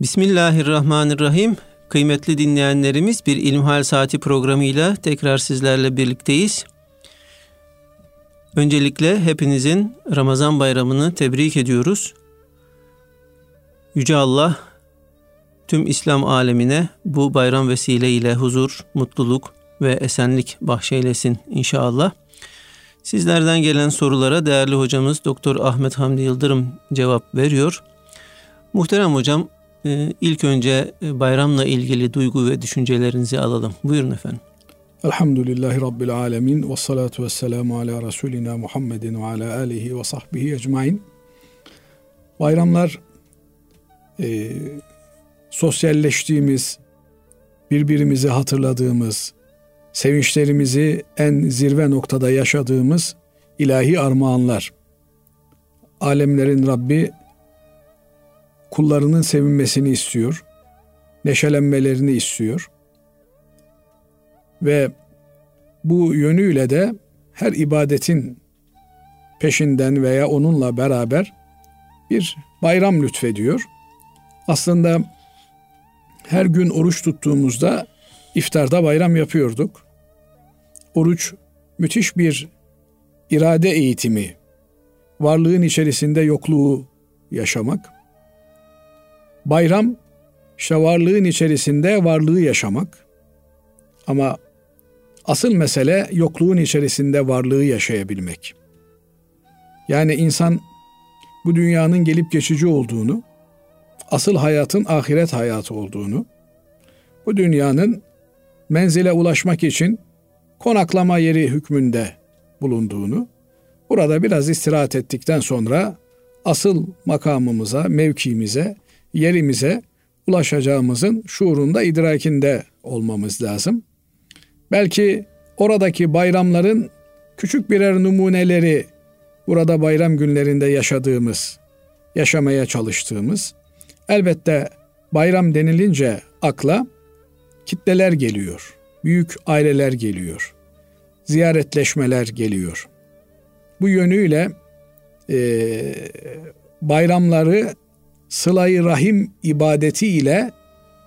Bismillahirrahmanirrahim. Kıymetli dinleyenlerimiz bir İlmihal Saati programıyla tekrar sizlerle birlikteyiz. Öncelikle hepinizin Ramazan bayramını tebrik ediyoruz. Yüce Allah tüm İslam alemine bu bayram vesileyle huzur, mutluluk ve esenlik bahşeylesin inşallah. Sizlerden gelen sorulara değerli hocamız Doktor Ahmet Hamdi Yıldırım cevap veriyor. Muhterem hocam ilk önce e, bayramla ilgili duygu ve düşüncelerinizi alalım. Buyurun efendim. Elhamdülillahi Rabbil Alemin ve salatu ve selamu ala Resulina Muhammedin ve ala alihi ve sahbihi ecmain. Bayramlar e, sosyalleştiğimiz, birbirimizi hatırladığımız, sevinçlerimizi en zirve noktada yaşadığımız ilahi armağanlar. Alemlerin Rabbi kullarının sevinmesini istiyor. Neşelenmelerini istiyor. Ve bu yönüyle de her ibadetin peşinden veya onunla beraber bir bayram lütfediyor. Aslında her gün oruç tuttuğumuzda iftarda bayram yapıyorduk. Oruç müthiş bir irade eğitimi, varlığın içerisinde yokluğu yaşamak. Bayram işte varlığın içerisinde varlığı yaşamak. Ama asıl mesele yokluğun içerisinde varlığı yaşayabilmek. Yani insan bu dünyanın gelip geçici olduğunu, asıl hayatın ahiret hayatı olduğunu, bu dünyanın menzile ulaşmak için konaklama yeri hükmünde bulunduğunu, burada biraz istirahat ettikten sonra asıl makamımıza, mevkimize, yerimize ulaşacağımızın şuurunda, idrakinde olmamız lazım. Belki oradaki bayramların küçük birer numuneleri burada bayram günlerinde yaşadığımız, yaşamaya çalıştığımız. Elbette bayram denilince akla kitleler geliyor. Büyük aileler geliyor. Ziyaretleşmeler geliyor. Bu yönüyle e, bayramları sılayı rahim ibadeti ile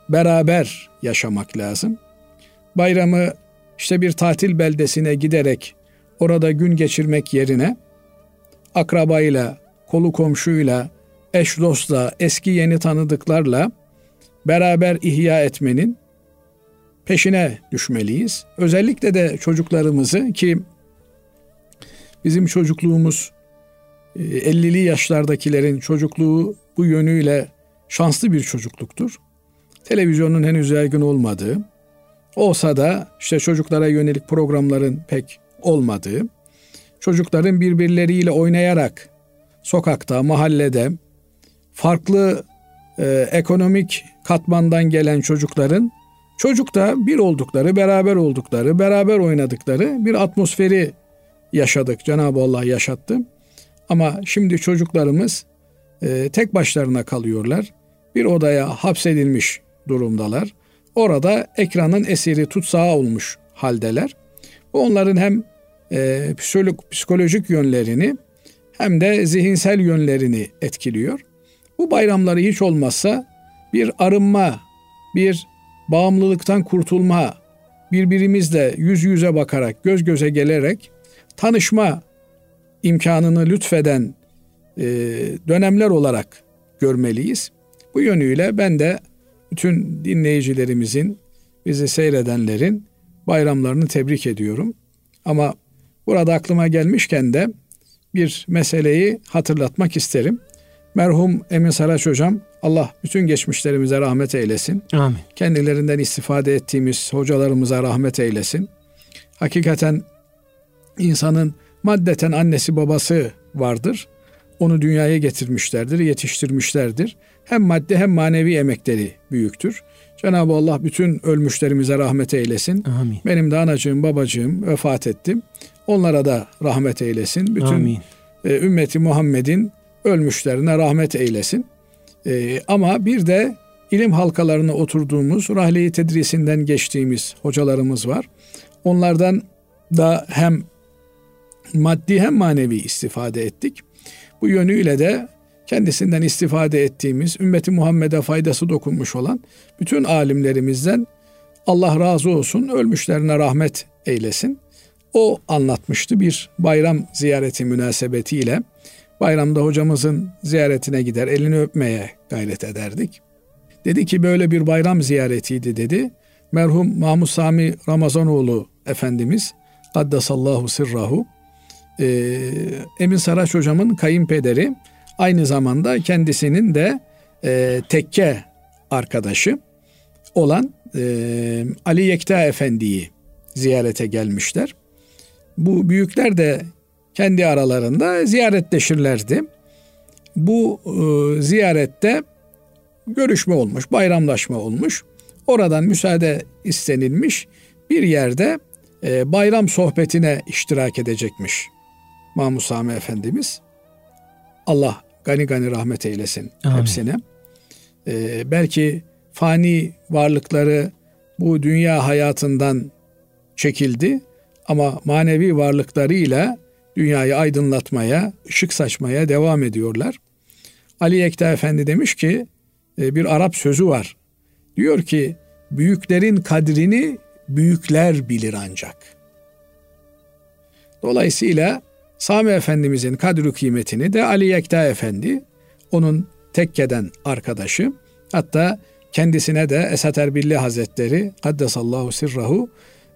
beraber yaşamak lazım. Bayramı işte bir tatil beldesine giderek orada gün geçirmek yerine akrabayla, kolu komşuyla, eş dostla, eski yeni tanıdıklarla beraber ihya etmenin peşine düşmeliyiz. Özellikle de çocuklarımızı ki bizim çocukluğumuz 50'li e, yaşlardakilerin çocukluğu bu yönüyle şanslı bir çocukluktur. Televizyonun henüz yaygın olmadığı, olsa da işte çocuklara yönelik programların pek olmadığı, çocukların birbirleriyle oynayarak sokakta, mahallede farklı e, ekonomik katmandan gelen çocukların çocukta bir oldukları, beraber oldukları, beraber oynadıkları bir atmosferi yaşadık. Cenab-ı Allah yaşattı. Ama şimdi çocuklarımız e, tek başlarına kalıyorlar. Bir odaya hapsedilmiş durumdalar. Orada ekranın esiri tutsağı olmuş haldeler. Bu onların hem e, psikolojik yönlerini hem de zihinsel yönlerini etkiliyor. Bu bayramları hiç olmazsa bir arınma, bir bağımlılıktan kurtulma, birbirimizle yüz yüze bakarak, göz göze gelerek tanışma imkanını lütfeden e, dönemler olarak görmeliyiz. Bu yönüyle ben de bütün dinleyicilerimizin, bizi seyredenlerin bayramlarını tebrik ediyorum. Ama burada aklıma gelmişken de bir meseleyi hatırlatmak isterim. Merhum Emin Saraç hocam Allah bütün geçmişlerimize rahmet eylesin. Amin. Kendilerinden istifade ettiğimiz hocalarımıza rahmet eylesin. Hakikaten insanın maddeten annesi babası vardır. Onu dünyaya getirmişlerdir, yetiştirmişlerdir. Hem maddi hem manevi emekleri büyüktür. Cenab-ı Allah bütün ölmüşlerimize rahmet eylesin. Amin. Benim de anacığım, babacığım vefat etti. Onlara da rahmet eylesin. Bütün Amin. E, ümmeti Muhammed'in ölmüşlerine rahmet eylesin. E, ama bir de ilim halkalarına oturduğumuz, rahle-i tedrisinden geçtiğimiz hocalarımız var. Onlardan da hem maddi hem manevi istifade ettik. Bu yönüyle de kendisinden istifade ettiğimiz, ümmeti Muhammed'e faydası dokunmuş olan bütün alimlerimizden Allah razı olsun, ölmüşlerine rahmet eylesin. O anlatmıştı bir bayram ziyareti münasebetiyle. Bayramda hocamızın ziyaretine gider, elini öpmeye gayret ederdik. Dedi ki böyle bir bayram ziyaretiydi dedi. Merhum Mahmud Sami Ramazanoğlu Efendimiz Kaddesallahu sirrahu e, Emin Saraç hocamın kayınpederi aynı zamanda kendisinin de e, tekke arkadaşı olan e, Ali Yekta Efendi'yi ziyarete gelmişler. Bu büyükler de kendi aralarında ziyaretleşirlerdi. Bu e, ziyarette görüşme olmuş, bayramlaşma olmuş. Oradan müsaade istenilmiş. Bir yerde e, bayram sohbetine iştirak edecekmiş Mahmud Sami Efendimiz. Allah gani gani rahmet eylesin Amin. hepsine. E, belki fani varlıkları bu dünya hayatından çekildi ama manevi varlıklarıyla dünyayı aydınlatmaya, ışık saçmaya devam ediyorlar. Ali Yekta Efendi demiş ki e, bir Arap sözü var. Diyor ki büyüklerin kadrini büyükler bilir ancak. Dolayısıyla Sami Efendimizin kadri kıymetini de Ali Yekta Efendi, onun tekkeden arkadaşı, hatta kendisine de Esat Erbilli Hazretleri Kaddesallahu sirrahu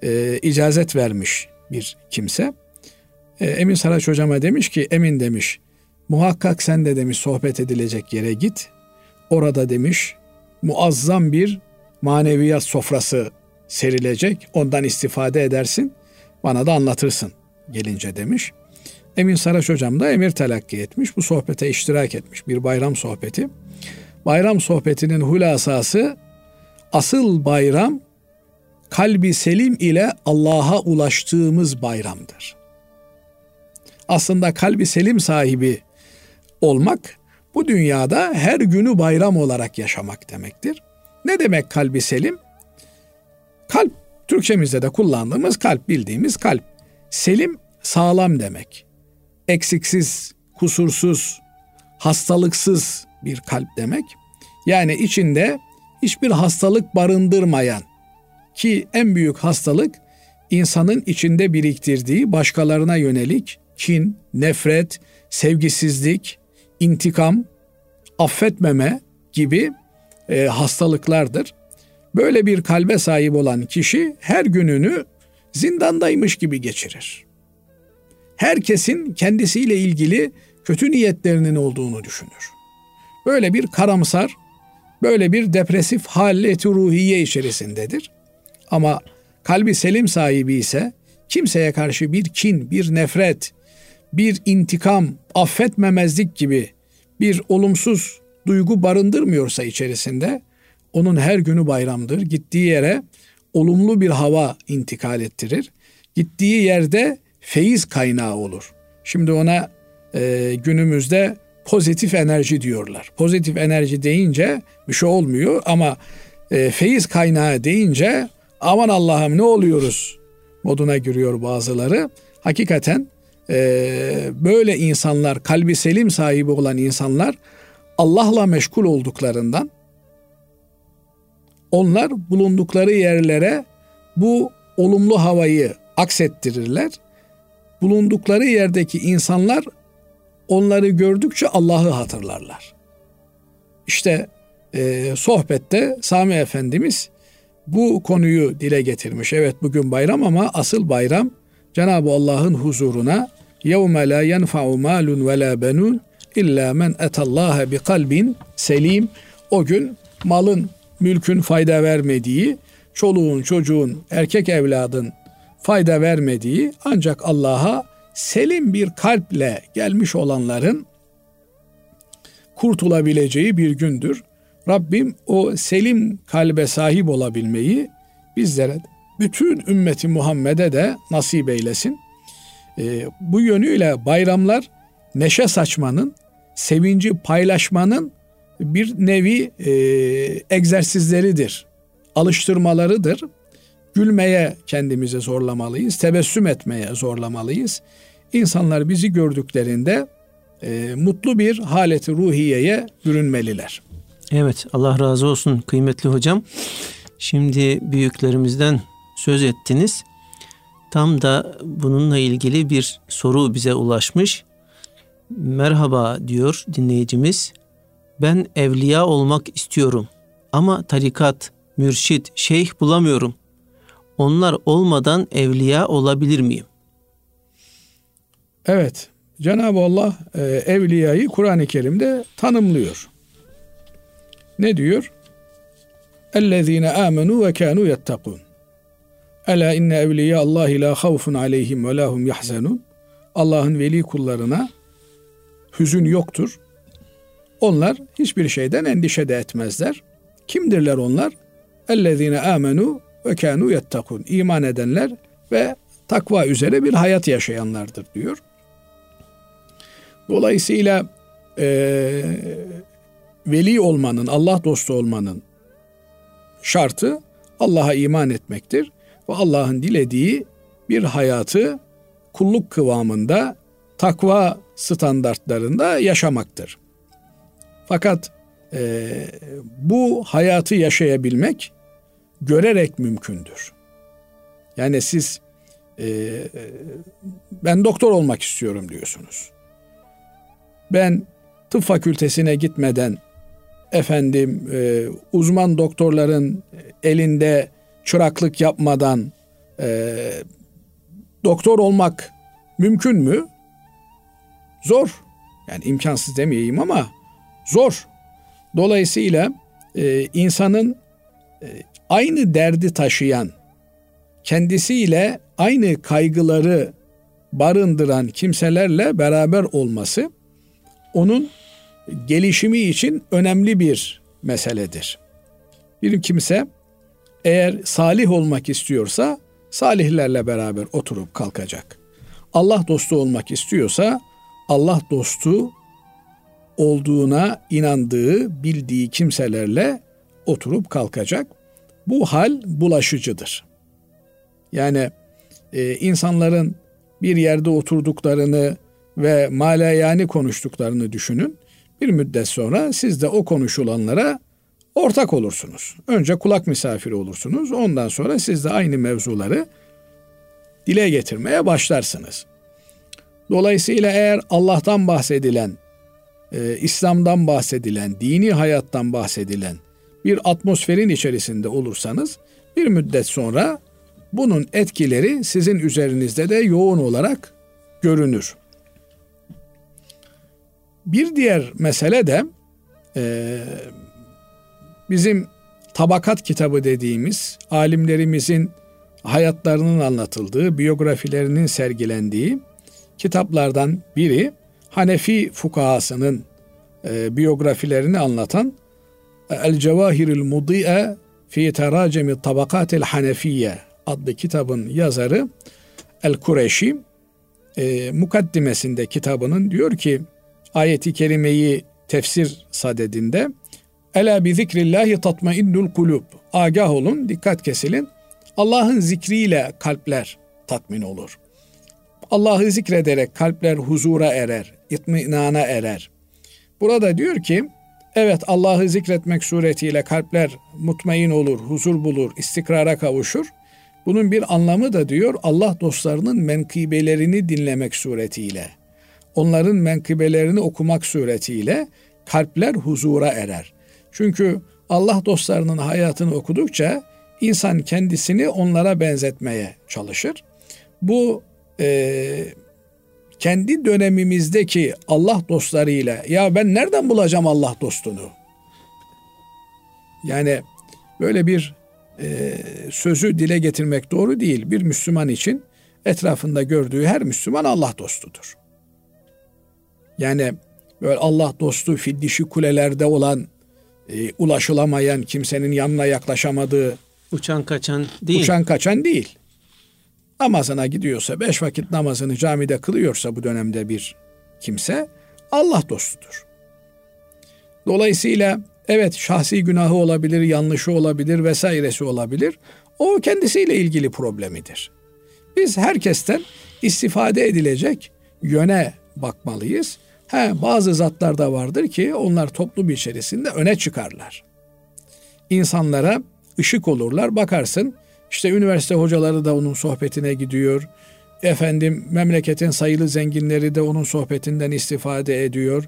e, icazet vermiş bir kimse. E, Emin Saraç hocama demiş ki Emin demiş muhakkak sen de demiş sohbet edilecek yere git. Orada demiş muazzam bir maneviyat sofrası serilecek. Ondan istifade edersin. Bana da anlatırsın gelince demiş. Emin Saraç hocam da emir telakki etmiş. Bu sohbete iştirak etmiş. Bir bayram sohbeti. Bayram sohbetinin hulasası asıl bayram kalbi selim ile Allah'a ulaştığımız bayramdır. Aslında kalbi selim sahibi olmak bu dünyada her günü bayram olarak yaşamak demektir. Ne demek kalbi selim? Kalp Türkçemizde de kullandığımız kalp bildiğimiz kalp. Selim sağlam demek. Eksiksiz, kusursuz, hastalıksız bir kalp demek. Yani içinde hiçbir hastalık barındırmayan ki en büyük hastalık insanın içinde biriktirdiği başkalarına yönelik kin, nefret, sevgisizlik, intikam, affetmeme gibi e, hastalıklardır. Böyle bir kalbe sahip olan kişi her gününü zindandaymış gibi geçirir. Herkesin kendisiyle ilgili kötü niyetlerinin olduğunu düşünür. Böyle bir karamsar, böyle bir depresif halleti ruhiye içerisindedir. Ama kalbi selim sahibi ise kimseye karşı bir kin, bir nefret, bir intikam, affetmemezlik gibi bir olumsuz duygu barındırmıyorsa içerisinde onun her günü bayramdır. Gittiği yere olumlu bir hava intikal ettirir. Gittiği yerde feyiz kaynağı olur. Şimdi ona e, günümüzde pozitif enerji diyorlar. Pozitif enerji deyince bir şey olmuyor ama e, feyiz kaynağı deyince aman Allah'ım ne oluyoruz moduna giriyor bazıları. Hakikaten e, böyle insanlar, kalbi selim sahibi olan insanlar Allah'la meşgul olduklarından onlar bulundukları yerlere bu olumlu havayı aksettirirler Bulundukları yerdeki insanlar onları gördükçe Allah'ı hatırlarlar. İşte e, sohbette Sami Efendimiz bu konuyu dile getirmiş. Evet bugün bayram ama asıl bayram Cenab-ı Allah'ın huzuruna يَوْمَ لَا يَنْفَعُ مَالٌ وَلَا بَنُونَ İlla men etallaha bi kalbin selim. O gün malın, mülkün fayda vermediği, çoluğun, çocuğun, erkek evladın fayda vermediği ancak Allah'a selim bir kalple gelmiş olanların kurtulabileceği bir gündür. Rabbim o selim kalbe sahip olabilmeyi bizlere, bütün ümmeti Muhammed'e de nasip eylesin. Ee, bu yönüyle bayramlar neşe saçmanın, sevinci paylaşmanın bir nevi e, egzersizleridir, alıştırmalarıdır. Gülmeye kendimizi zorlamalıyız, tebessüm etmeye zorlamalıyız. İnsanlar bizi gördüklerinde e, mutlu bir haleti ruhiyeye bürünmeliler. Evet Allah razı olsun kıymetli hocam. Şimdi büyüklerimizden söz ettiniz. Tam da bununla ilgili bir soru bize ulaşmış. Merhaba diyor dinleyicimiz. Ben evliya olmak istiyorum ama tarikat, mürşit, şeyh bulamıyorum Onlar olmadan evliya olabilir miyim? Evet. Cenab-ı Allah e, evliyayı Kur'an-ı Kerim'de tanımlıyor. Ne diyor? اَلَّذ۪ينَ آمَنُوا وَكَانُوا يَتَّقُونَ Ela inne evliya Allah la havfun aleyhim ve lahum yahzanun. Allah'ın veli kullarına hüzün yoktur. Onlar hiçbir şeyden endişe de etmezler. Kimdirler onlar? Ellezine amenu ve kanu yettakun. İman edenler ve takva üzere bir hayat yaşayanlardır diyor. Dolayısıyla e, veli olmanın, Allah dostu olmanın şartı Allah'a iman etmektir ve Allah'ın dilediği bir hayatı kulluk kıvamında takva standartlarında yaşamaktır. Fakat e, bu hayatı yaşayabilmek görerek mümkündür. Yani siz e, ben doktor olmak istiyorum diyorsunuz. Ben tıp fakültesine gitmeden efendim e, uzman doktorların elinde çıraklık yapmadan e, doktor olmak mümkün mü? Zor. Yani imkansız demeyeyim ama zor. Dolayısıyla e, insanın e, aynı derdi taşıyan, kendisiyle aynı kaygıları barındıran kimselerle beraber olması onun gelişimi için önemli bir meseledir. Bir kimse eğer salih olmak istiyorsa salihlerle beraber oturup kalkacak. Allah dostu olmak istiyorsa Allah dostu olduğuna inandığı, bildiği kimselerle oturup kalkacak. Bu hal bulaşıcıdır. Yani e, insanların bir yerde oturduklarını ve malayani konuştuklarını düşünün. Bir müddet sonra siz de o konuşulanlara ortak olursunuz. Önce kulak misafiri olursunuz. Ondan sonra siz de aynı mevzuları dile getirmeye başlarsınız. Dolayısıyla eğer Allah'tan bahsedilen, e, İslam'dan bahsedilen, dini hayattan bahsedilen bir atmosferin içerisinde olursanız bir müddet sonra bunun etkileri sizin üzerinizde de yoğun olarak görünür. Bir diğer mesele de e, bizim tabakat kitabı dediğimiz alimlerimizin hayatlarının anlatıldığı, biyografilerinin sergilendiği kitaplardan biri Hanefi fukahasının e, biyografilerini anlatan El Cevahirül Mudi'e fi teracemi tabakatil hanefiye adlı kitabın yazarı El Kureşi e, mukaddimesinde kitabının diyor ki ayeti kerimeyi tefsir sadedinde Ela bi zikrillahi tatmainnul kulub. Agah olun, dikkat kesilin. Allah'ın zikriyle kalpler tatmin olur. Allah'ı zikrederek kalpler huzura erer, itminana erer. Burada diyor ki, evet Allah'ı zikretmek suretiyle kalpler mutmain olur, huzur bulur, istikrara kavuşur. Bunun bir anlamı da diyor Allah dostlarının menkıbelerini dinlemek suretiyle, onların menkıbelerini okumak suretiyle kalpler huzura erer. Çünkü Allah dostlarının hayatını okudukça insan kendisini onlara benzetmeye çalışır. Bu e, kendi dönemimizdeki Allah dostlarıyla ya ben nereden bulacağım Allah dostunu? Yani böyle bir e, sözü dile getirmek doğru değil. Bir Müslüman için etrafında gördüğü her Müslüman Allah dostudur. Yani böyle Allah dostu fiddişi kulelerde olan e, ulaşılamayan kimsenin yanına yaklaşamadığı uçan kaçan değil. Uçan kaçan değil. Namazına gidiyorsa, beş vakit namazını camide kılıyorsa bu dönemde bir kimse Allah dostudur. Dolayısıyla evet şahsi günahı olabilir, yanlışı olabilir vesairesi olabilir. O kendisiyle ilgili problemidir. Biz herkesten istifade edilecek yöne bakmalıyız. He, bazı zatlar da vardır ki onlar toplum içerisinde öne çıkarlar. İnsanlara ışık olurlar. Bakarsın işte üniversite hocaları da onun sohbetine gidiyor. Efendim memleketin sayılı zenginleri de onun sohbetinden istifade ediyor.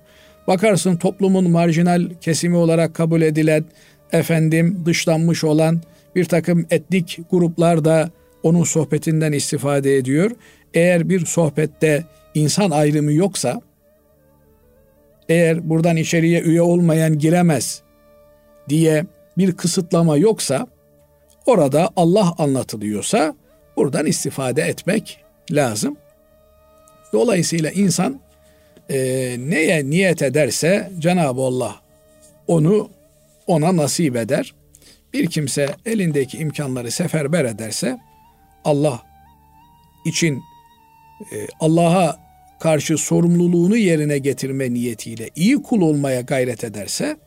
Bakarsın toplumun marjinal kesimi olarak kabul edilen, efendim dışlanmış olan bir takım etnik gruplar da onun sohbetinden istifade ediyor. Eğer bir sohbette insan ayrımı yoksa, eğer buradan içeriye üye olmayan giremez diye bir kısıtlama yoksa, orada Allah anlatılıyorsa buradan istifade etmek lazım. Dolayısıyla insan e, neye niyet ederse Cenab-ı Allah onu ona nasip eder. Bir kimse elindeki imkanları seferber ederse Allah için e, Allah'a karşı sorumluluğunu yerine getirme niyetiyle iyi kul olmaya gayret ederse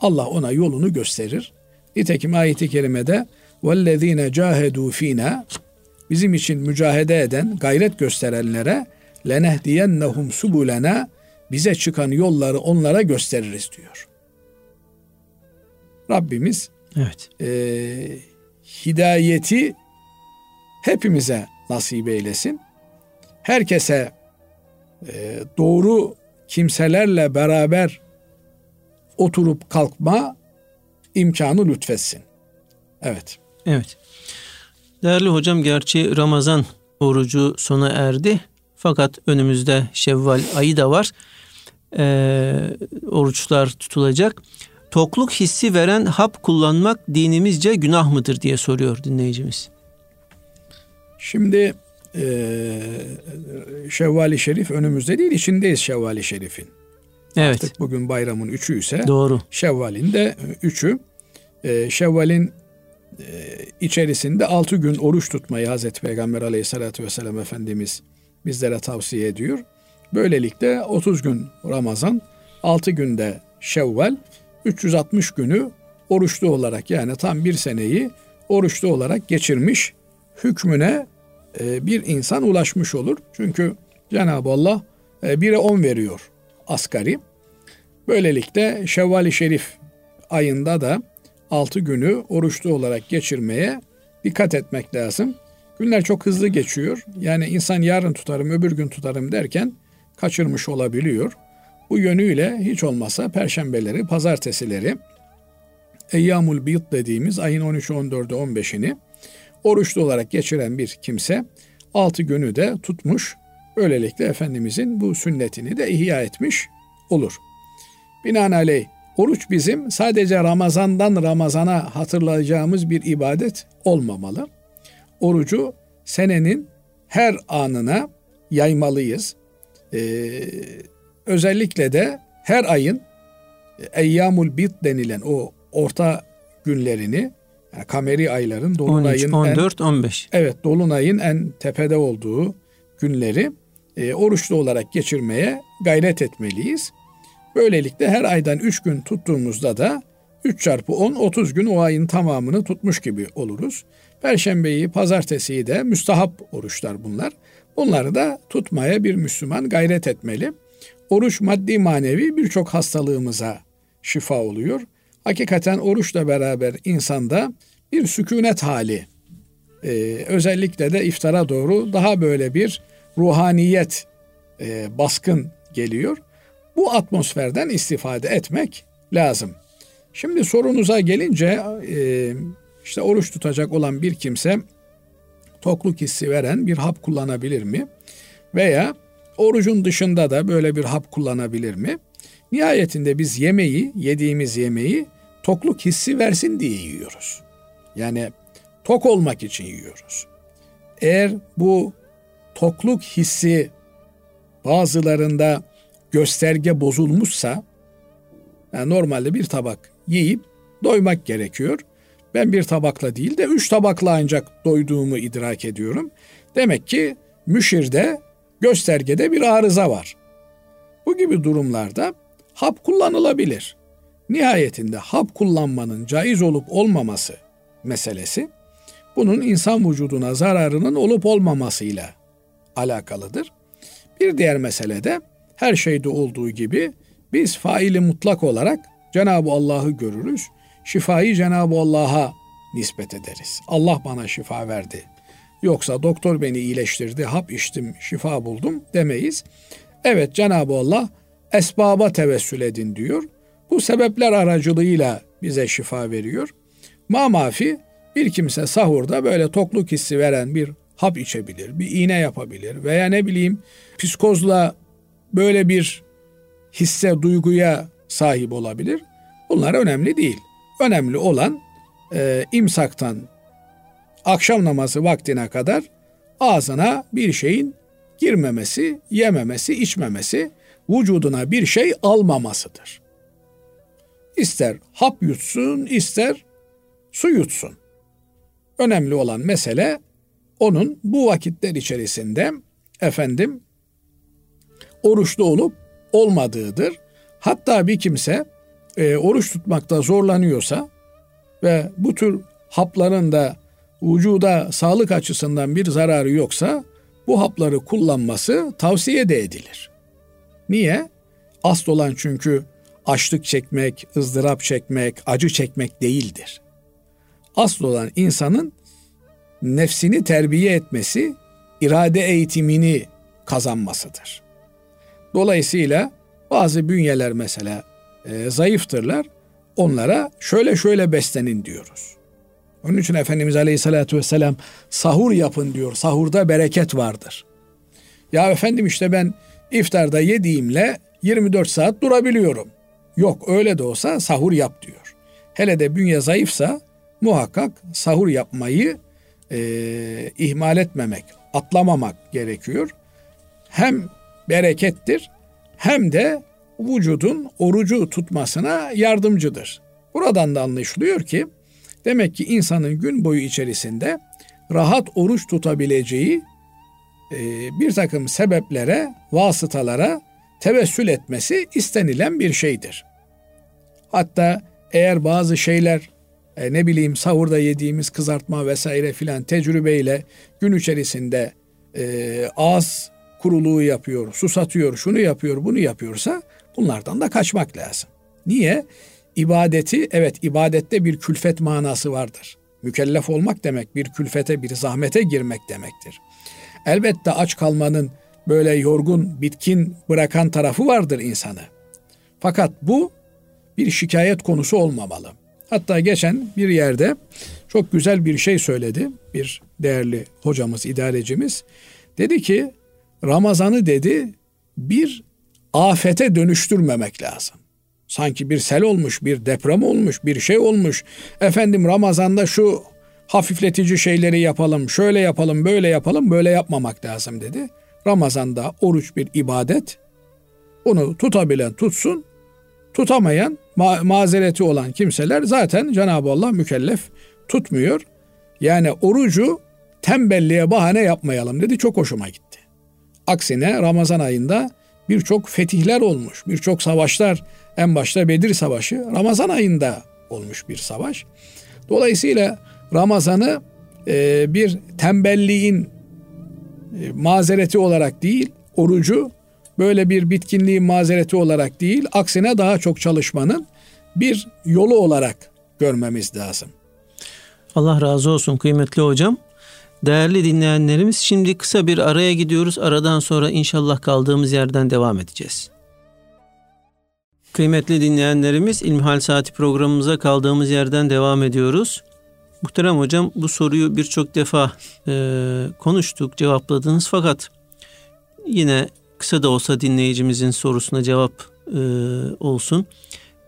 Allah ona yolunu gösterir. Nitekim ayeti kerimede وَالَّذ۪ينَ جَاهَدُوا ف۪ينَا Bizim için mücahede eden, gayret gösterenlere lenehdiyennehum subulena bize çıkan yolları onlara gösteririz diyor. Rabbimiz evet. e, hidayeti hepimize nasip eylesin. Herkese e, doğru kimselerle beraber oturup kalkma imkanı lütfetsin. Evet. Evet. Değerli hocam gerçi Ramazan orucu sona erdi. Fakat önümüzde Şevval ayı da var. Ee, oruçlar tutulacak. Tokluk hissi veren hap kullanmak dinimizce günah mıdır diye soruyor dinleyicimiz. Şimdi e, Şevval-i Şerif önümüzde değil içindeyiz Şevval-i Şerif'in. Evet. Artık bugün bayramın üçü ise Doğru. Şevval'in de üçü. E, Şevval'in içerisinde altı gün oruç tutmayı Hazreti Peygamber aleyhissalatü vesselam Efendimiz bizlere tavsiye ediyor. Böylelikle 30 gün Ramazan, 6 günde Şevval, 360 günü oruçlu olarak yani tam bir seneyi oruçlu olarak geçirmiş hükmüne e, bir insan ulaşmış olur. Çünkü Cenab-ı Allah 1'e 10 veriyor asgari. Böylelikle Şevval-i Şerif ayında da 6 günü oruçlu olarak geçirmeye dikkat etmek lazım. Günler çok hızlı geçiyor. Yani insan yarın tutarım, öbür gün tutarım derken kaçırmış olabiliyor. Bu yönüyle hiç olmazsa perşembeleri, pazartesileri, Eyyamul Bid dediğimiz ayın 13'ü, 14'ü, 15'ini oruçlu olarak geçiren bir kimse 6 günü de tutmuş. Böylelikle Efendimizin bu sünnetini de ihya etmiş olur. Binaenaleyh oruç bizim sadece Ramazan'dan Ramazan'a hatırlayacağımız bir ibadet olmamalı orucu senenin her anına yaymalıyız. Ee, özellikle de her ayın Eyyamul Bit denilen o orta günlerini yani kameri ayların dolunayın 13, 14, en, 15. Evet, dolunayın en tepede olduğu günleri e, oruçlu olarak geçirmeye gayret etmeliyiz. Böylelikle her aydan 3 gün tuttuğumuzda da 3 çarpı 10 30 gün o ayın tamamını tutmuş gibi oluruz. Perşembeyi, pazartesiyi de müstahap oruçlar bunlar. Bunları da tutmaya bir Müslüman gayret etmeli. Oruç maddi manevi birçok hastalığımıza şifa oluyor. Hakikaten oruçla beraber insanda bir sükunet hali, ee, özellikle de iftara doğru daha böyle bir ruhaniyet e, baskın geliyor. Bu atmosferden istifade etmek lazım. Şimdi sorunuza gelince e, işte oruç tutacak olan bir kimse tokluk hissi veren bir hap kullanabilir mi? Veya orucun dışında da böyle bir hap kullanabilir mi? Nihayetinde biz yemeği, yediğimiz yemeği tokluk hissi versin diye yiyoruz. Yani tok olmak için yiyoruz. Eğer bu tokluk hissi bazılarında gösterge bozulmuşsa yani normalde bir tabak yiyip doymak gerekiyor. Ben bir tabakla değil de üç tabakla ancak doyduğumu idrak ediyorum. Demek ki müşirde, göstergede bir arıza var. Bu gibi durumlarda hap kullanılabilir. Nihayetinde hap kullanmanın caiz olup olmaması meselesi bunun insan vücuduna zararının olup olmamasıyla alakalıdır. Bir diğer mesele de her şeyde olduğu gibi biz faili mutlak olarak Cenab-ı Allah'ı görürüz. Şifayı Cenab-ı Allah'a nispet ederiz. Allah bana şifa verdi. Yoksa doktor beni iyileştirdi, hap içtim, şifa buldum demeyiz. Evet Cenab-ı Allah esbaba tevessül edin diyor. Bu sebepler aracılığıyla bize şifa veriyor. Ma mafi bir kimse sahurda böyle tokluk hissi veren bir hap içebilir, bir iğne yapabilir veya ne bileyim psikozla böyle bir hisse, duyguya sahip olabilir. Bunlar önemli değil. Önemli olan e, imsaktan akşam namazı vaktine kadar ağzına bir şeyin girmemesi, yememesi, içmemesi, vücuduna bir şey almamasıdır. İster hap yutsun, ister su yutsun. Önemli olan mesele onun bu vakitler içerisinde efendim oruçlu olup olmadığıdır. Hatta bir kimse e, oruç tutmakta zorlanıyorsa ve bu tür hapların da vücuda sağlık açısından bir zararı yoksa bu hapları kullanması tavsiye de edilir. Niye? Asıl olan çünkü açlık çekmek, ızdırap çekmek, acı çekmek değildir. Asıl olan insanın nefsini terbiye etmesi, irade eğitimini kazanmasıdır. Dolayısıyla bazı bünyeler mesela e, zayıftırlar. Onlara şöyle şöyle beslenin diyoruz. Onun için Efendimiz Aleyhisselatü Vesselam sahur yapın diyor. Sahurda bereket vardır. Ya efendim işte ben iftarda yediğimle 24 saat durabiliyorum. Yok öyle de olsa sahur yap diyor. Hele de bünye zayıfsa muhakkak sahur yapmayı e, ihmal etmemek, atlamamak gerekiyor. Hem berekettir hem de vücudun orucu tutmasına yardımcıdır. Buradan da anlaşılıyor ki demek ki insanın gün boyu içerisinde rahat oruç tutabileceği e, bir takım sebeplere, vasıtalara tevessül etmesi istenilen bir şeydir. Hatta eğer bazı şeyler e, ne bileyim sahurda yediğimiz kızartma vesaire filan tecrübeyle gün içerisinde e, ağız kuruluğu yapıyor, susatıyor, şunu yapıyor, bunu yapıyorsa bunlardan da kaçmak lazım. Niye? İbadeti, evet ibadette bir külfet manası vardır. Mükellef olmak demek bir külfete, bir zahmete girmek demektir. Elbette aç kalmanın böyle yorgun, bitkin bırakan tarafı vardır insanı. Fakat bu bir şikayet konusu olmamalı. Hatta geçen bir yerde çok güzel bir şey söyledi bir değerli hocamız, idarecimiz. Dedi ki Ramazan'ı dedi bir afete dönüştürmemek lazım. Sanki bir sel olmuş, bir deprem olmuş, bir şey olmuş. Efendim Ramazan'da şu hafifletici şeyleri yapalım, şöyle yapalım, böyle yapalım, böyle yapmamak lazım dedi. Ramazan'da oruç bir ibadet. Onu tutabilen tutsun, tutamayan, ma- mazereti olan kimseler zaten Cenab-ı Allah mükellef tutmuyor. Yani orucu tembelliğe bahane yapmayalım dedi. Çok hoşuma gitti. Aksine Ramazan ayında birçok fetihler olmuş, birçok savaşlar, en başta Bedir Savaşı Ramazan ayında olmuş bir savaş. Dolayısıyla Ramazan'ı e, bir tembelliğin e, mazereti olarak değil, orucu böyle bir bitkinliğin mazereti olarak değil, aksine daha çok çalışmanın bir yolu olarak görmemiz lazım. Allah razı olsun kıymetli hocam. Değerli dinleyenlerimiz şimdi kısa bir araya gidiyoruz. Aradan sonra inşallah kaldığımız yerden devam edeceğiz. Kıymetli dinleyenlerimiz İlmihal Saati programımıza kaldığımız yerden devam ediyoruz. Muhterem hocam bu soruyu birçok defa e, konuştuk, cevapladınız fakat yine kısa da olsa dinleyicimizin sorusuna cevap e, olsun.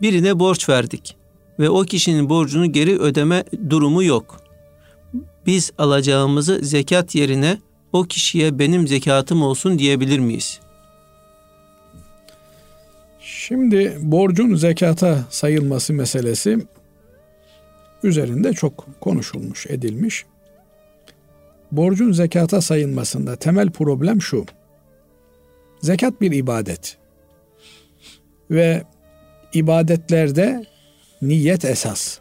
Birine borç verdik ve o kişinin borcunu geri ödeme durumu yok. Biz alacağımızı zekat yerine o kişiye benim zekatım olsun diyebilir miyiz? Şimdi borcun zekata sayılması meselesi üzerinde çok konuşulmuş, edilmiş. Borcun zekata sayılmasında temel problem şu. Zekat bir ibadet. Ve ibadetlerde niyet esas.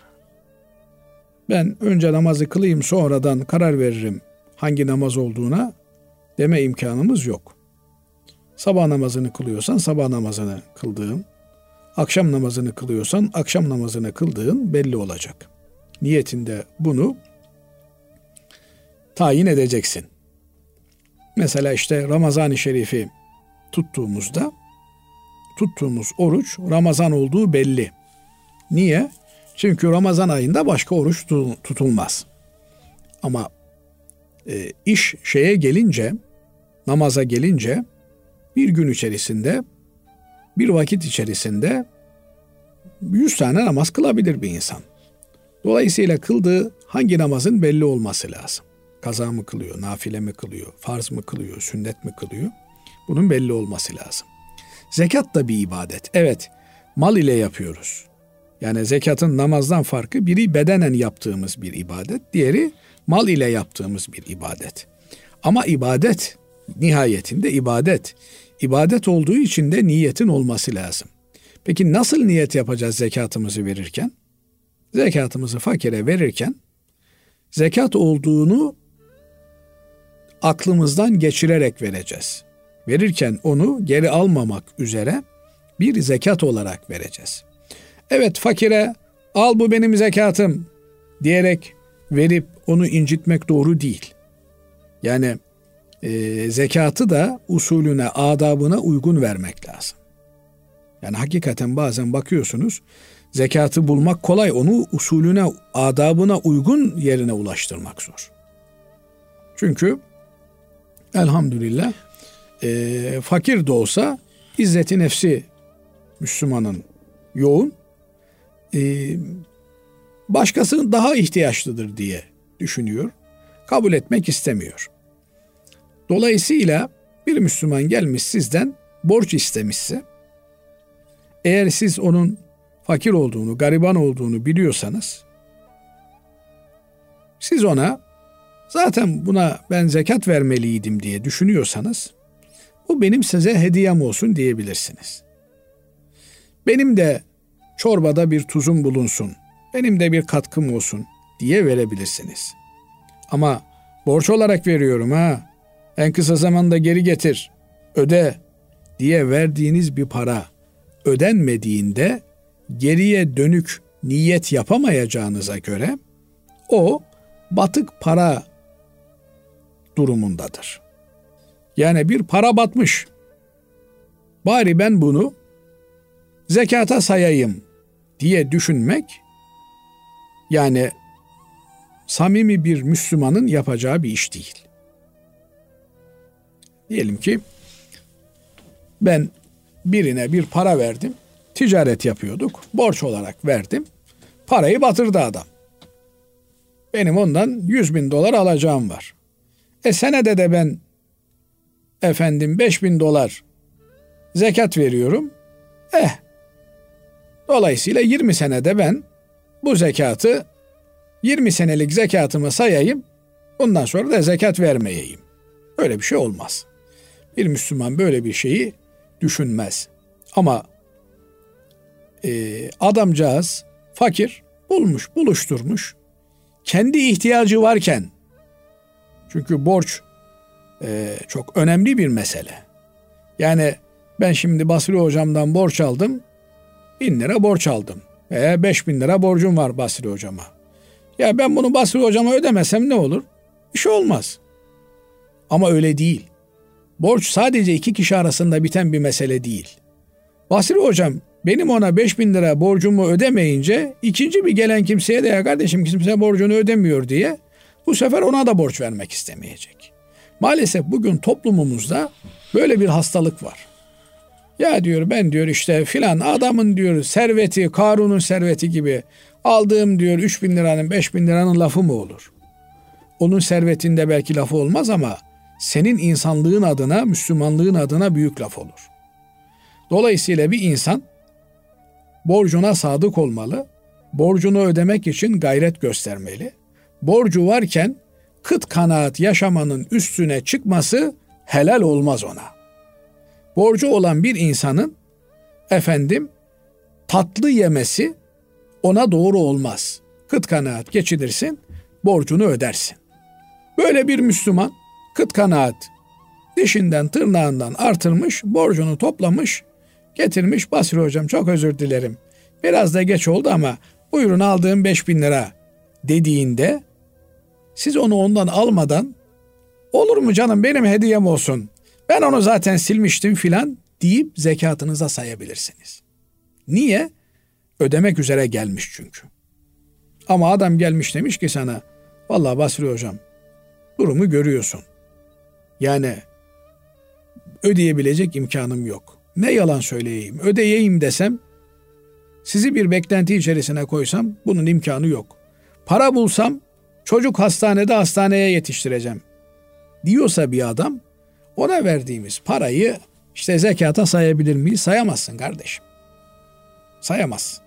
Ben önce namazı kılayım sonradan karar veririm hangi namaz olduğuna deme imkanımız yok. Sabah namazını kılıyorsan sabah namazını kıldığın, akşam namazını kılıyorsan akşam namazını kıldığın belli olacak. Niyetinde bunu tayin edeceksin. Mesela işte Ramazan-ı Şerif'i tuttuğumuzda tuttuğumuz oruç Ramazan olduğu belli. Niye? Çünkü Ramazan ayında başka oruç tutulmaz. Ama e, iş şeye gelince, namaza gelince bir gün içerisinde, bir vakit içerisinde yüz tane namaz kılabilir bir insan. Dolayısıyla kıldığı hangi namazın belli olması lazım. Kaza mı kılıyor, nafile mi kılıyor, farz mı kılıyor, sünnet mi kılıyor? Bunun belli olması lazım. Zekat da bir ibadet. Evet, mal ile yapıyoruz. Yani zekatın namazdan farkı biri bedenen yaptığımız bir ibadet, diğeri mal ile yaptığımız bir ibadet. Ama ibadet nihayetinde ibadet. İbadet olduğu için de niyetin olması lazım. Peki nasıl niyet yapacağız zekatımızı verirken? Zekatımızı fakire verirken zekat olduğunu aklımızdan geçirerek vereceğiz. Verirken onu geri almamak üzere bir zekat olarak vereceğiz. Evet fakire al bu benim zekatım diyerek verip onu incitmek doğru değil. Yani e, zekatı da usulüne, adabına uygun vermek lazım. Yani hakikaten bazen bakıyorsunuz zekatı bulmak kolay, onu usulüne, adabına uygun yerine ulaştırmak zor. Çünkü elhamdülillah e, fakir de olsa izzeti nefsi Müslümanın yoğun. E, başkası daha ihtiyaçlıdır diye düşünüyor. Kabul etmek istemiyor. Dolayısıyla bir Müslüman gelmiş sizden borç istemişse eğer siz onun fakir olduğunu, gariban olduğunu biliyorsanız siz ona zaten buna ben zekat vermeliydim diye düşünüyorsanız bu benim size hediyem olsun diyebilirsiniz. Benim de çorbada bir tuzum bulunsun, benim de bir katkım olsun diye verebilirsiniz. Ama borç olarak veriyorum ha, en kısa zamanda geri getir, öde diye verdiğiniz bir para ödenmediğinde geriye dönük niyet yapamayacağınıza göre o batık para durumundadır. Yani bir para batmış. Bari ben bunu zekata sayayım diye düşünmek yani samimi bir Müslümanın yapacağı bir iş değil. Diyelim ki ben birine bir para verdim. Ticaret yapıyorduk. Borç olarak verdim. Parayı batırdı adam. Benim ondan 100 bin dolar alacağım var. E senede de ben efendim 5 bin dolar zekat veriyorum. Eh dolayısıyla 20 senede ben bu zekatı 20 senelik zekatımı sayayım. Bundan sonra da zekat vermeyeyim. Öyle bir şey olmaz. Bir Müslüman böyle bir şeyi düşünmez. Ama e, adamcağız fakir bulmuş, buluşturmuş. Kendi ihtiyacı varken çünkü borç e, çok önemli bir mesele. Yani ben şimdi Basri hocamdan borç aldım. Bin lira borç aldım. Veya beş bin lira borcum var Basri hocama. Ya ben bunu Basri hocama ödemesem ne olur? Bir şey olmaz. Ama öyle değil. Borç sadece iki kişi arasında biten bir mesele değil. Basri hocam benim ona 5 bin lira borcumu ödemeyince ikinci bir gelen kimseye de ya kardeşim kimse borcunu ödemiyor diye bu sefer ona da borç vermek istemeyecek. Maalesef bugün toplumumuzda böyle bir hastalık var. Ya diyor ben diyor işte filan adamın diyor serveti Karun'un serveti gibi aldığım diyor 3 bin liranın 5 bin liranın lafı mı olur? Onun servetinde belki lafı olmaz ama senin insanlığın adına, Müslümanlığın adına büyük laf olur. Dolayısıyla bir insan borcuna sadık olmalı, borcunu ödemek için gayret göstermeli. Borcu varken kıt kanaat yaşamanın üstüne çıkması helal olmaz ona. Borcu olan bir insanın efendim tatlı yemesi ona doğru olmaz. Kıt kanaat geçinirsin, borcunu ödersin. Böyle bir Müslüman kıt kanaat dişinden tırnağından artırmış, borcunu toplamış, getirmiş. Basri hocam çok özür dilerim. Biraz da geç oldu ama buyurun aldığım 5000 lira dediğinde siz onu ondan almadan olur mu canım benim hediyem olsun. Ben onu zaten silmiştim filan deyip zekatınıza sayabilirsiniz. Niye? Ödemek üzere gelmiş çünkü. Ama adam gelmiş demiş ki sana vallahi Basri hocam durumu görüyorsun. Yani ödeyebilecek imkanım yok. Ne yalan söyleyeyim ödeyeyim desem sizi bir beklenti içerisine koysam bunun imkanı yok. Para bulsam çocuk hastanede hastaneye yetiştireceğim diyorsa bir adam ona verdiğimiz parayı işte zekata sayabilir miyiz? Sayamazsın kardeşim. Sayamazsın.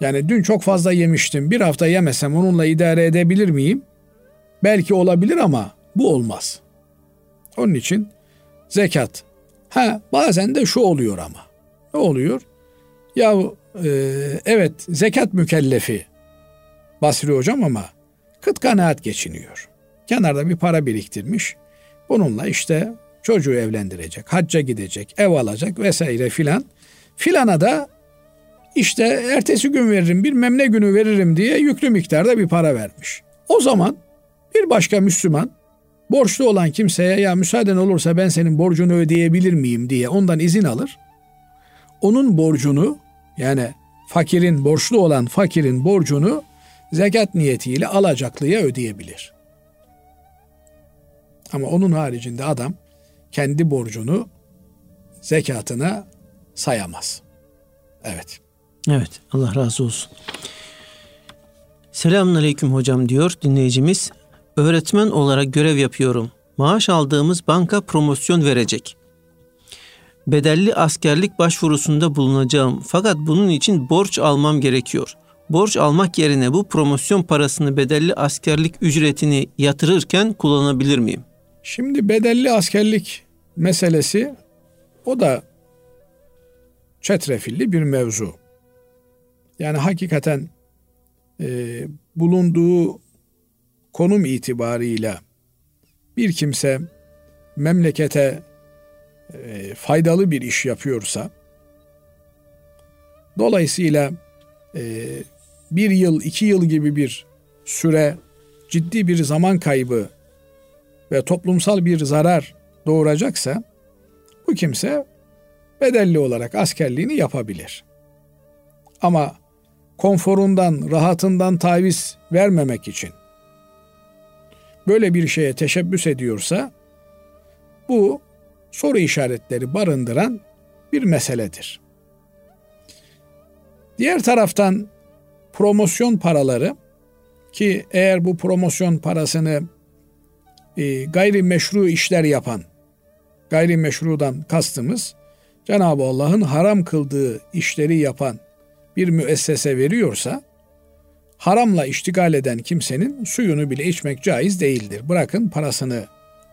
Yani dün çok fazla yemiştim. Bir hafta yemesem onunla idare edebilir miyim? Belki olabilir ama bu olmaz. Onun için zekat. Ha bazen de şu oluyor ama. Ne oluyor? Ya e, evet zekat mükellefi Basri hocam ama kıt kanaat geçiniyor. Kenarda bir para biriktirmiş. Bununla işte çocuğu evlendirecek, hacca gidecek, ev alacak vesaire filan. Filana da işte ertesi gün veririm, bir memne günü veririm diye yüklü miktarda bir para vermiş. O zaman bir başka Müslüman borçlu olan kimseye ya müsaaden olursa ben senin borcunu ödeyebilir miyim diye ondan izin alır. Onun borcunu yani fakirin borçlu olan fakirin borcunu zekat niyetiyle alacaklıya ödeyebilir. Ama onun haricinde adam kendi borcunu zekatına sayamaz. Evet. Evet Allah razı olsun. Selamun Aleyküm hocam diyor dinleyicimiz. Öğretmen olarak görev yapıyorum. Maaş aldığımız banka promosyon verecek. Bedelli askerlik başvurusunda bulunacağım fakat bunun için borç almam gerekiyor. Borç almak yerine bu promosyon parasını bedelli askerlik ücretini yatırırken kullanabilir miyim? Şimdi bedelli askerlik meselesi o da çetrefilli bir mevzu. Yani hakikaten e, bulunduğu konum itibarıyla bir kimse memlekete e, faydalı bir iş yapıyorsa dolayısıyla e, bir yıl, iki yıl gibi bir süre ciddi bir zaman kaybı ve toplumsal bir zarar doğuracaksa bu kimse bedelli olarak askerliğini yapabilir. Ama konforundan, rahatından taviz vermemek için böyle bir şeye teşebbüs ediyorsa bu soru işaretleri barındıran bir meseledir. Diğer taraftan promosyon paraları ki eğer bu promosyon parasını e, gayrimeşru işler yapan, gayrimeşrudan kastımız Cenab-ı Allah'ın haram kıldığı işleri yapan bir müessese veriyorsa haramla iştigal eden kimsenin suyunu bile içmek caiz değildir. Bırakın parasını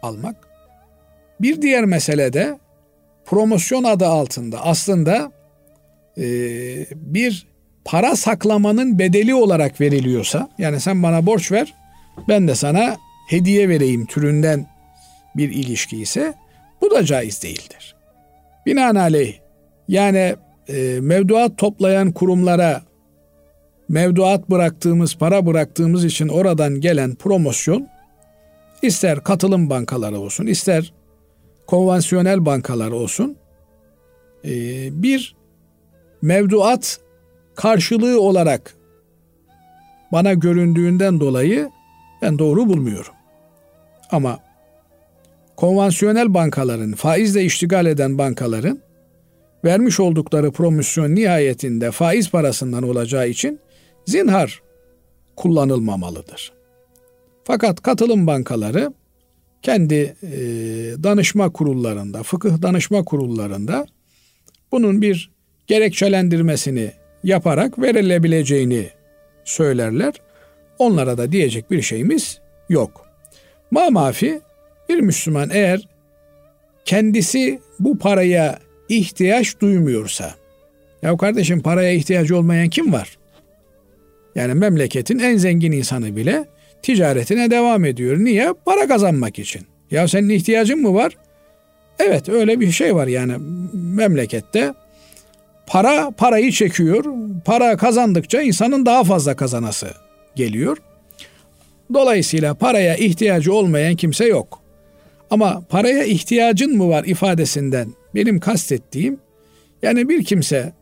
almak. Bir diğer mesele de promosyon adı altında aslında e, bir para saklamanın bedeli olarak veriliyorsa yani sen bana borç ver ben de sana hediye vereyim türünden bir ilişki ise bu da caiz değildir. Binaenaleyh yani e, mevduat toplayan kurumlara mevduat bıraktığımız, para bıraktığımız için oradan gelen promosyon ister katılım bankaları olsun, ister konvansiyonel bankalar olsun e, bir mevduat karşılığı olarak bana göründüğünden dolayı ben doğru bulmuyorum. Ama konvansiyonel bankaların, faizle iştigal eden bankaların vermiş oldukları promosyon nihayetinde faiz parasından olacağı için zinhar kullanılmamalıdır. Fakat katılım bankaları kendi e, danışma kurullarında, fıkıh danışma kurullarında bunun bir gerekçelendirmesini yaparak verilebileceğini söylerler. Onlara da diyecek bir şeyimiz yok. Ma mafi bir Müslüman eğer kendisi bu paraya ihtiyaç duymuyorsa, ya kardeşim paraya ihtiyacı olmayan kim var? Yani memleketin en zengin insanı bile ticaretine devam ediyor. Niye? Para kazanmak için. Ya senin ihtiyacın mı var? Evet öyle bir şey var yani memlekette. Para parayı çekiyor. Para kazandıkça insanın daha fazla kazanası geliyor. Dolayısıyla paraya ihtiyacı olmayan kimse yok. Ama paraya ihtiyacın mı var ifadesinden benim kastettiğim yani bir kimse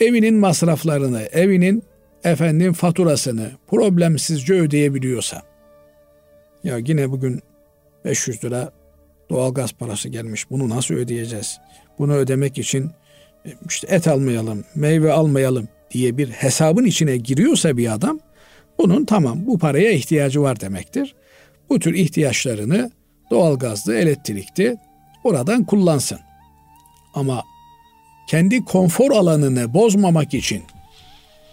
evinin masraflarını, evinin efendim faturasını problemsizce ödeyebiliyorsa ya yine bugün 500 lira doğalgaz parası gelmiş. Bunu nasıl ödeyeceğiz? Bunu ödemek için e, işte et almayalım, meyve almayalım diye bir hesabın içine giriyorsa bir adam bunun tamam bu paraya ihtiyacı var demektir. Bu tür ihtiyaçlarını doğalgazlı, elektrikli oradan kullansın. Ama kendi konfor alanını bozmamak için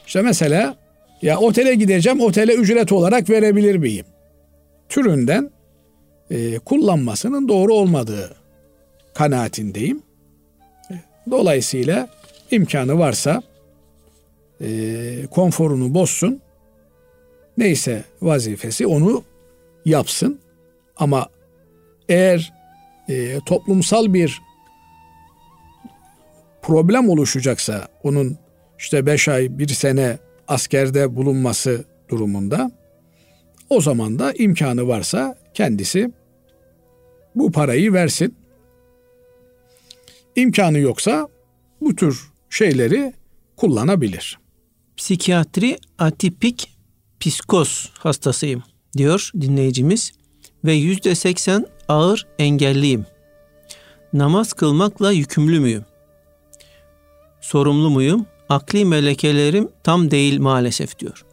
işte mesela ya otele gideceğim otele ücret olarak verebilir miyim? Türünden e, kullanmasının doğru olmadığı kanaatindeyim. Dolayısıyla imkanı varsa e, konforunu bozsun. Neyse vazifesi onu yapsın. Ama eğer e, toplumsal bir problem oluşacaksa onun işte beş ay bir sene askerde bulunması durumunda o zaman da imkanı varsa kendisi bu parayı versin. İmkanı yoksa bu tür şeyleri kullanabilir. Psikiyatri atipik psikos hastasıyım diyor dinleyicimiz ve yüzde seksen ağır engelliyim. Namaz kılmakla yükümlü müyüm? Sorumlu muyum? Akli melekelerim tam değil maalesef diyor.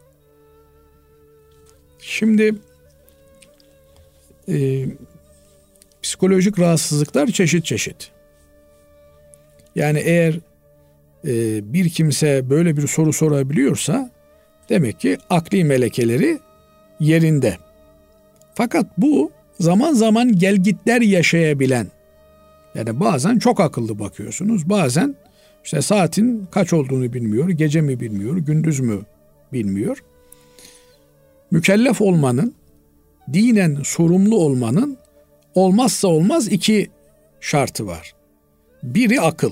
Şimdi e, psikolojik rahatsızlıklar çeşit çeşit. Yani eğer e, bir kimse böyle bir soru sorabiliyorsa demek ki akli melekeleri yerinde. Fakat bu zaman zaman gelgitler yaşayabilen yani bazen çok akıllı bakıyorsunuz bazen işte saatin kaç olduğunu bilmiyor, gece mi bilmiyor, gündüz mü bilmiyor. Mükellef olmanın, dinen sorumlu olmanın olmazsa olmaz iki şartı var. Biri akıl.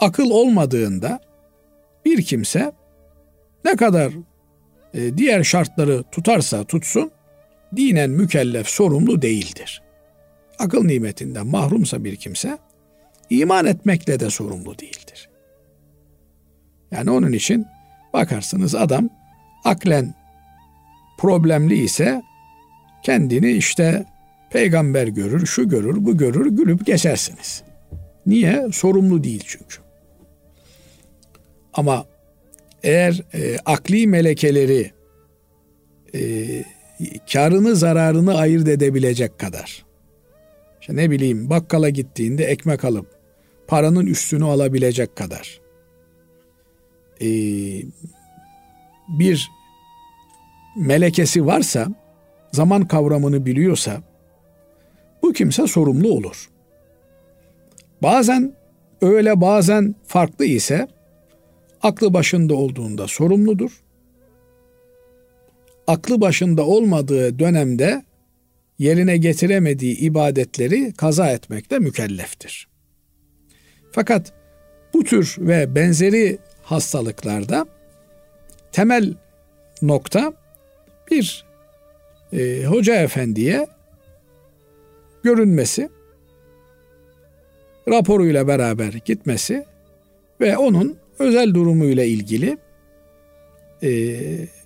Akıl olmadığında bir kimse ne kadar e, diğer şartları tutarsa tutsun dinen mükellef sorumlu değildir. Akıl nimetinden mahrumsa bir kimse iman etmekle de sorumlu değildir. Yani onun için bakarsınız adam aklen problemli ise kendini işte peygamber görür, şu görür, bu görür, gülüp geçersiniz. Niye? Sorumlu değil çünkü. Ama eğer e, akli melekeleri e, karını zararını ayırt edebilecek kadar işte ne bileyim bakkala gittiğinde ekmek alıp paranın üstünü alabilecek kadar e, bir melekesi varsa zaman kavramını biliyorsa bu kimse sorumlu olur. Bazen öyle bazen farklı ise aklı başında olduğunda sorumludur. Aklı başında olmadığı dönemde yerine getiremediği ibadetleri kaza etmekle mükelleftir. Fakat bu tür ve benzeri hastalıklarda temel nokta bir e, hoca efendiye görünmesi, raporuyla beraber gitmesi ve onun özel durumuyla ilgili e,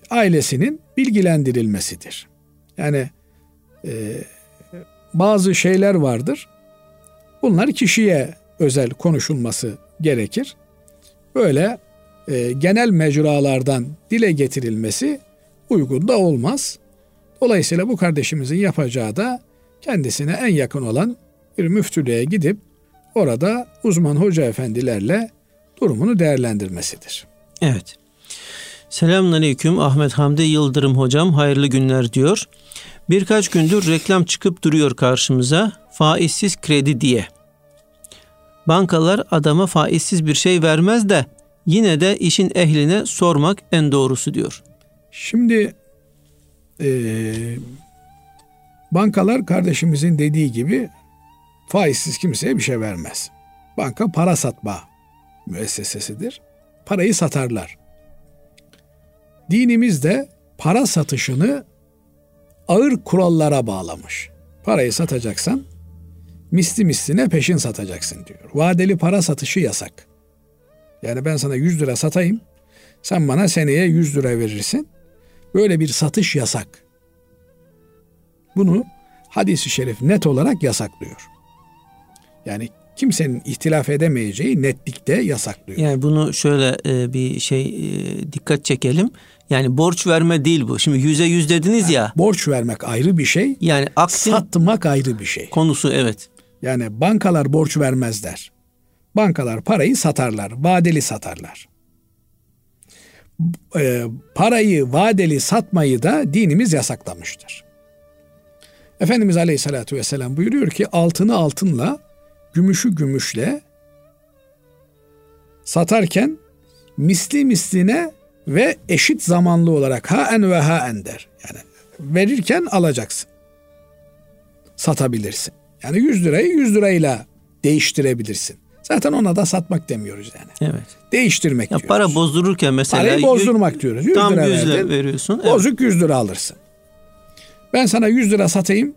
ailesinin bilgilendirilmesidir. Yani e, bazı şeyler vardır. Bunlar kişiye özel konuşulması gerekir. Böyle e, genel mecralardan dile getirilmesi uygun da olmaz. Dolayısıyla bu kardeşimizin yapacağı da kendisine en yakın olan bir müftülüğe gidip orada uzman hoca efendilerle durumunu değerlendirmesidir. Evet. Selamünaleyküm Ahmet Hamdi Yıldırım hocam hayırlı günler diyor. Birkaç gündür reklam çıkıp duruyor karşımıza faizsiz kredi diye. Bankalar adama faizsiz bir şey vermez de yine de işin ehline sormak en doğrusu diyor. Şimdi e, bankalar kardeşimizin dediği gibi faizsiz kimseye bir şey vermez. Banka para satma müessesesidir. Parayı satarlar. Dinimiz de para satışını ağır kurallara bağlamış. Parayı satacaksan misli misline peşin satacaksın diyor. Vadeli para satışı yasak. Yani ben sana 100 lira satayım, sen bana seneye 100 lira verirsin. Böyle bir satış yasak. Bunu hadisi şerif net olarak yasaklıyor. Yani kimsenin ihtilaf edemeyeceği netlikte yasaklıyor. Yani bunu şöyle e, bir şey e, dikkat çekelim. Yani borç verme değil bu. Şimdi yüze yüz dediniz yani, ya. Borç vermek ayrı bir şey. Yani aksin satmak ayrı bir şey. Konusu evet. Yani bankalar borç vermezler. Bankalar parayı satarlar, vadeli satarlar. E, parayı vadeli satmayı da dinimiz yasaklamıştır. Efendimiz Aleyhisselatü Vesselam buyuruyor ki altını altınla, gümüşü gümüşle satarken misli misline ve eşit zamanlı olarak ha en ve ha en der. Yani verirken alacaksın. Satabilirsin. Yani 100 lirayı 100 lirayla değiştirebilirsin. Zaten ona da satmak demiyoruz yani. Evet. Değiştirmek ya diyoruz. Para bozdururken mesela. Parayı bozdurmak diyoruz. 100 tam lira 100 lira veriyorsun. Bozuk evet. 100 lira alırsın. Ben sana 100 lira satayım.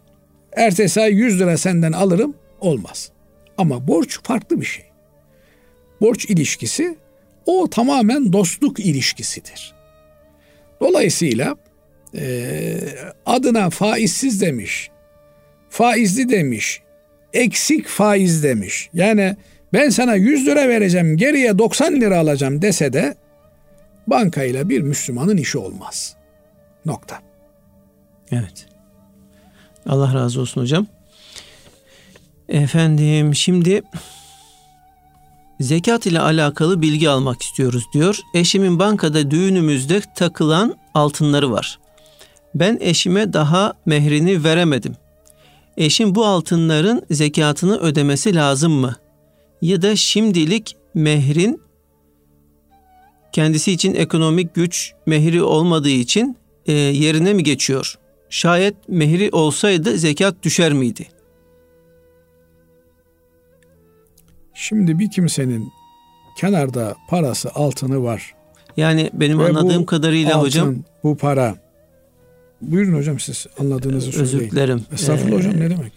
Ertesi ay 100 lira senden alırım. Olmaz. Ama borç farklı bir şey. Borç ilişkisi o tamamen dostluk ilişkisidir. Dolayısıyla e, adına faizsiz demiş, faizli demiş, eksik faiz demiş. Yani ben sana 100 lira vereceğim geriye 90 lira alacağım dese de bankayla bir Müslümanın işi olmaz. Nokta. Evet. Allah razı olsun hocam. Efendim şimdi zekat ile alakalı bilgi almak istiyoruz diyor. Eşimin bankada düğünümüzde takılan altınları var. Ben eşime daha mehrini veremedim. Eşim bu altınların zekatını ödemesi lazım mı? Ya da şimdilik mehrin kendisi için ekonomik güç mehri olmadığı için e, yerine mi geçiyor? Şayet mehri olsaydı zekat düşer miydi? Şimdi bir kimsenin kenarda parası altını var. Yani benim Ve anladığım kadarıyla altın, hocam bu para Buyurun hocam siz anladığınızı söyleyin. Özür dilerim. Estağfurullah ee, hocam ne demek?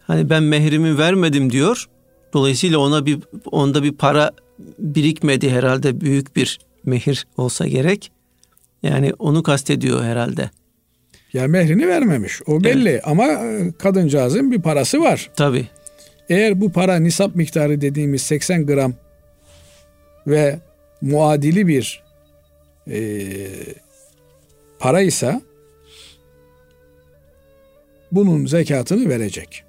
Hani ben mehrimi vermedim diyor. Dolayısıyla ona bir onda bir para birikmedi herhalde büyük bir mehir olsa gerek. Yani onu kastediyor herhalde. Ya mehrini vermemiş. O belli evet. ama e, kadıncağızın bir parası var. Tabii. Eğer bu para nisap miktarı dediğimiz 80 gram ve muadili bir e, para ise bunun zekatını verecek.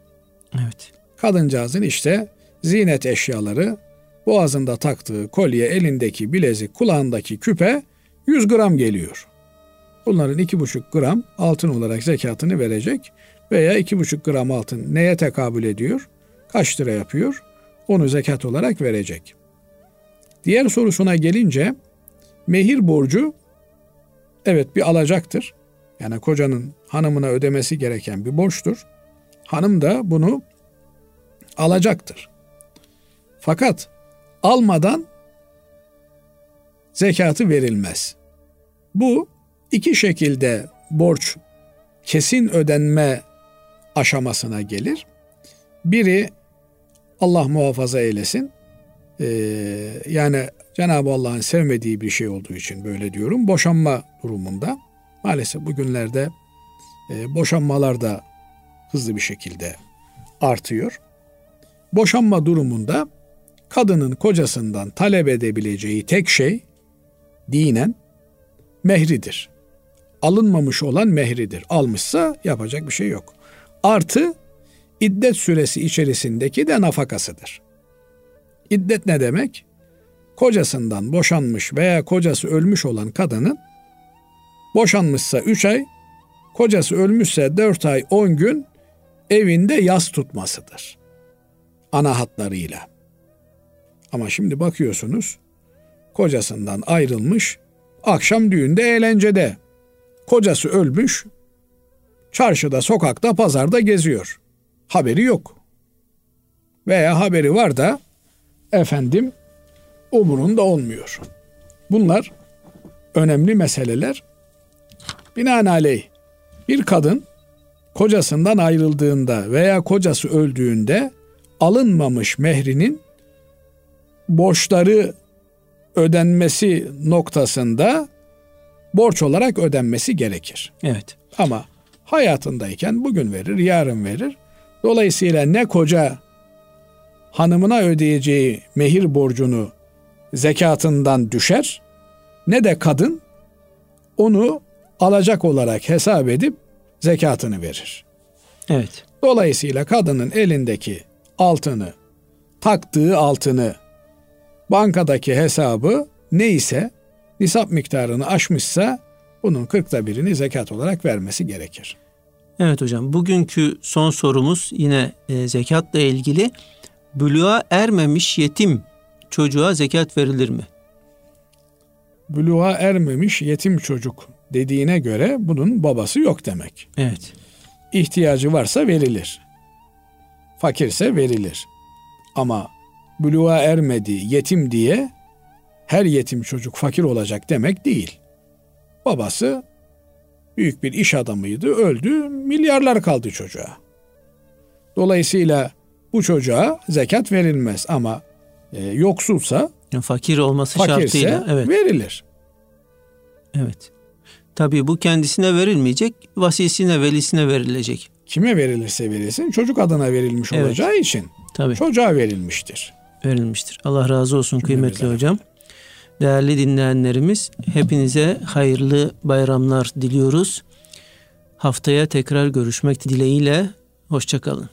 Evet. Kadıncağızın işte zinet eşyaları, boğazında taktığı kolye, elindeki bilezik, kulağındaki küpe 100 gram geliyor. Bunların 2,5 gram altın olarak zekatını verecek veya 2,5 gram altın neye tekabül ediyor? Kaç lira yapıyor? Onu zekat olarak verecek. Diğer sorusuna gelince mehir borcu evet bir alacaktır. Yani kocanın hanımına ödemesi gereken bir borçtur. Hanım da bunu alacaktır. Fakat almadan zekatı verilmez. Bu iki şekilde borç kesin ödenme aşamasına gelir. Biri Allah muhafaza eylesin. Ee, yani Cenab-ı Allah'ın sevmediği bir şey olduğu için böyle diyorum. Boşanma durumunda maalesef bugünlerde e, boşanmalar da hızlı bir şekilde artıyor. Boşanma durumunda kadının kocasından talep edebileceği tek şey dinen mehridir. Alınmamış olan mehridir. Almışsa yapacak bir şey yok. Artı iddet süresi içerisindeki de nafakasıdır. İddet ne demek? Kocasından boşanmış veya kocası ölmüş olan kadının boşanmışsa 3 ay, kocası ölmüşse 4 ay 10 gün evinde yas tutmasıdır. Ana hatlarıyla. Ama şimdi bakıyorsunuz kocasından ayrılmış, akşam düğünde eğlencede. Kocası ölmüş, çarşıda, sokakta, pazarda geziyor. Haberi yok. veya haberi var da efendim umurunda olmuyor. Bunlar önemli meseleler. Binaenaleyh bir kadın kocasından ayrıldığında veya kocası öldüğünde alınmamış mehrinin borçları ödenmesi noktasında borç olarak ödenmesi gerekir. Evet. Ama hayatındayken bugün verir, yarın verir. Dolayısıyla ne koca hanımına ödeyeceği mehir borcunu zekatından düşer ne de kadın onu alacak olarak hesap edip zekatını verir. Evet. Dolayısıyla kadının elindeki altını, taktığı altını, bankadaki hesabı neyse nisap miktarını aşmışsa bunun kırkta birini zekat olarak vermesi gerekir. Evet hocam bugünkü son sorumuz yine e, zekatla ilgili. Buluğa ermemiş yetim çocuğa zekat verilir mi? Buluğa ermemiş yetim çocuk dediğine göre bunun babası yok demek. Evet. İhtiyacı varsa verilir. Fakirse verilir. Ama buluğa ermedi yetim diye her yetim çocuk fakir olacak demek değil. Babası büyük bir iş adamıydı, öldü, milyarlar kaldı çocuğa. Dolayısıyla bu çocuğa zekat verilmez ama e, yoksulsa, fakir olması fakirse şartıyla evet. verilir. Evet. Tabii bu kendisine verilmeyecek, vasisine, velisine verilecek. Kime verilirse verilsin çocuk adına verilmiş Evet. olacağı için Tabii çocuğa verilmiştir. verilmiştir. Allah razı olsun kıymetli Cümlemizden. hocam. Değerli dinleyenlerimiz, hepinize hayırlı bayramlar diliyoruz. Haftaya tekrar görüşmek dileğiyle. Hoşçakalın.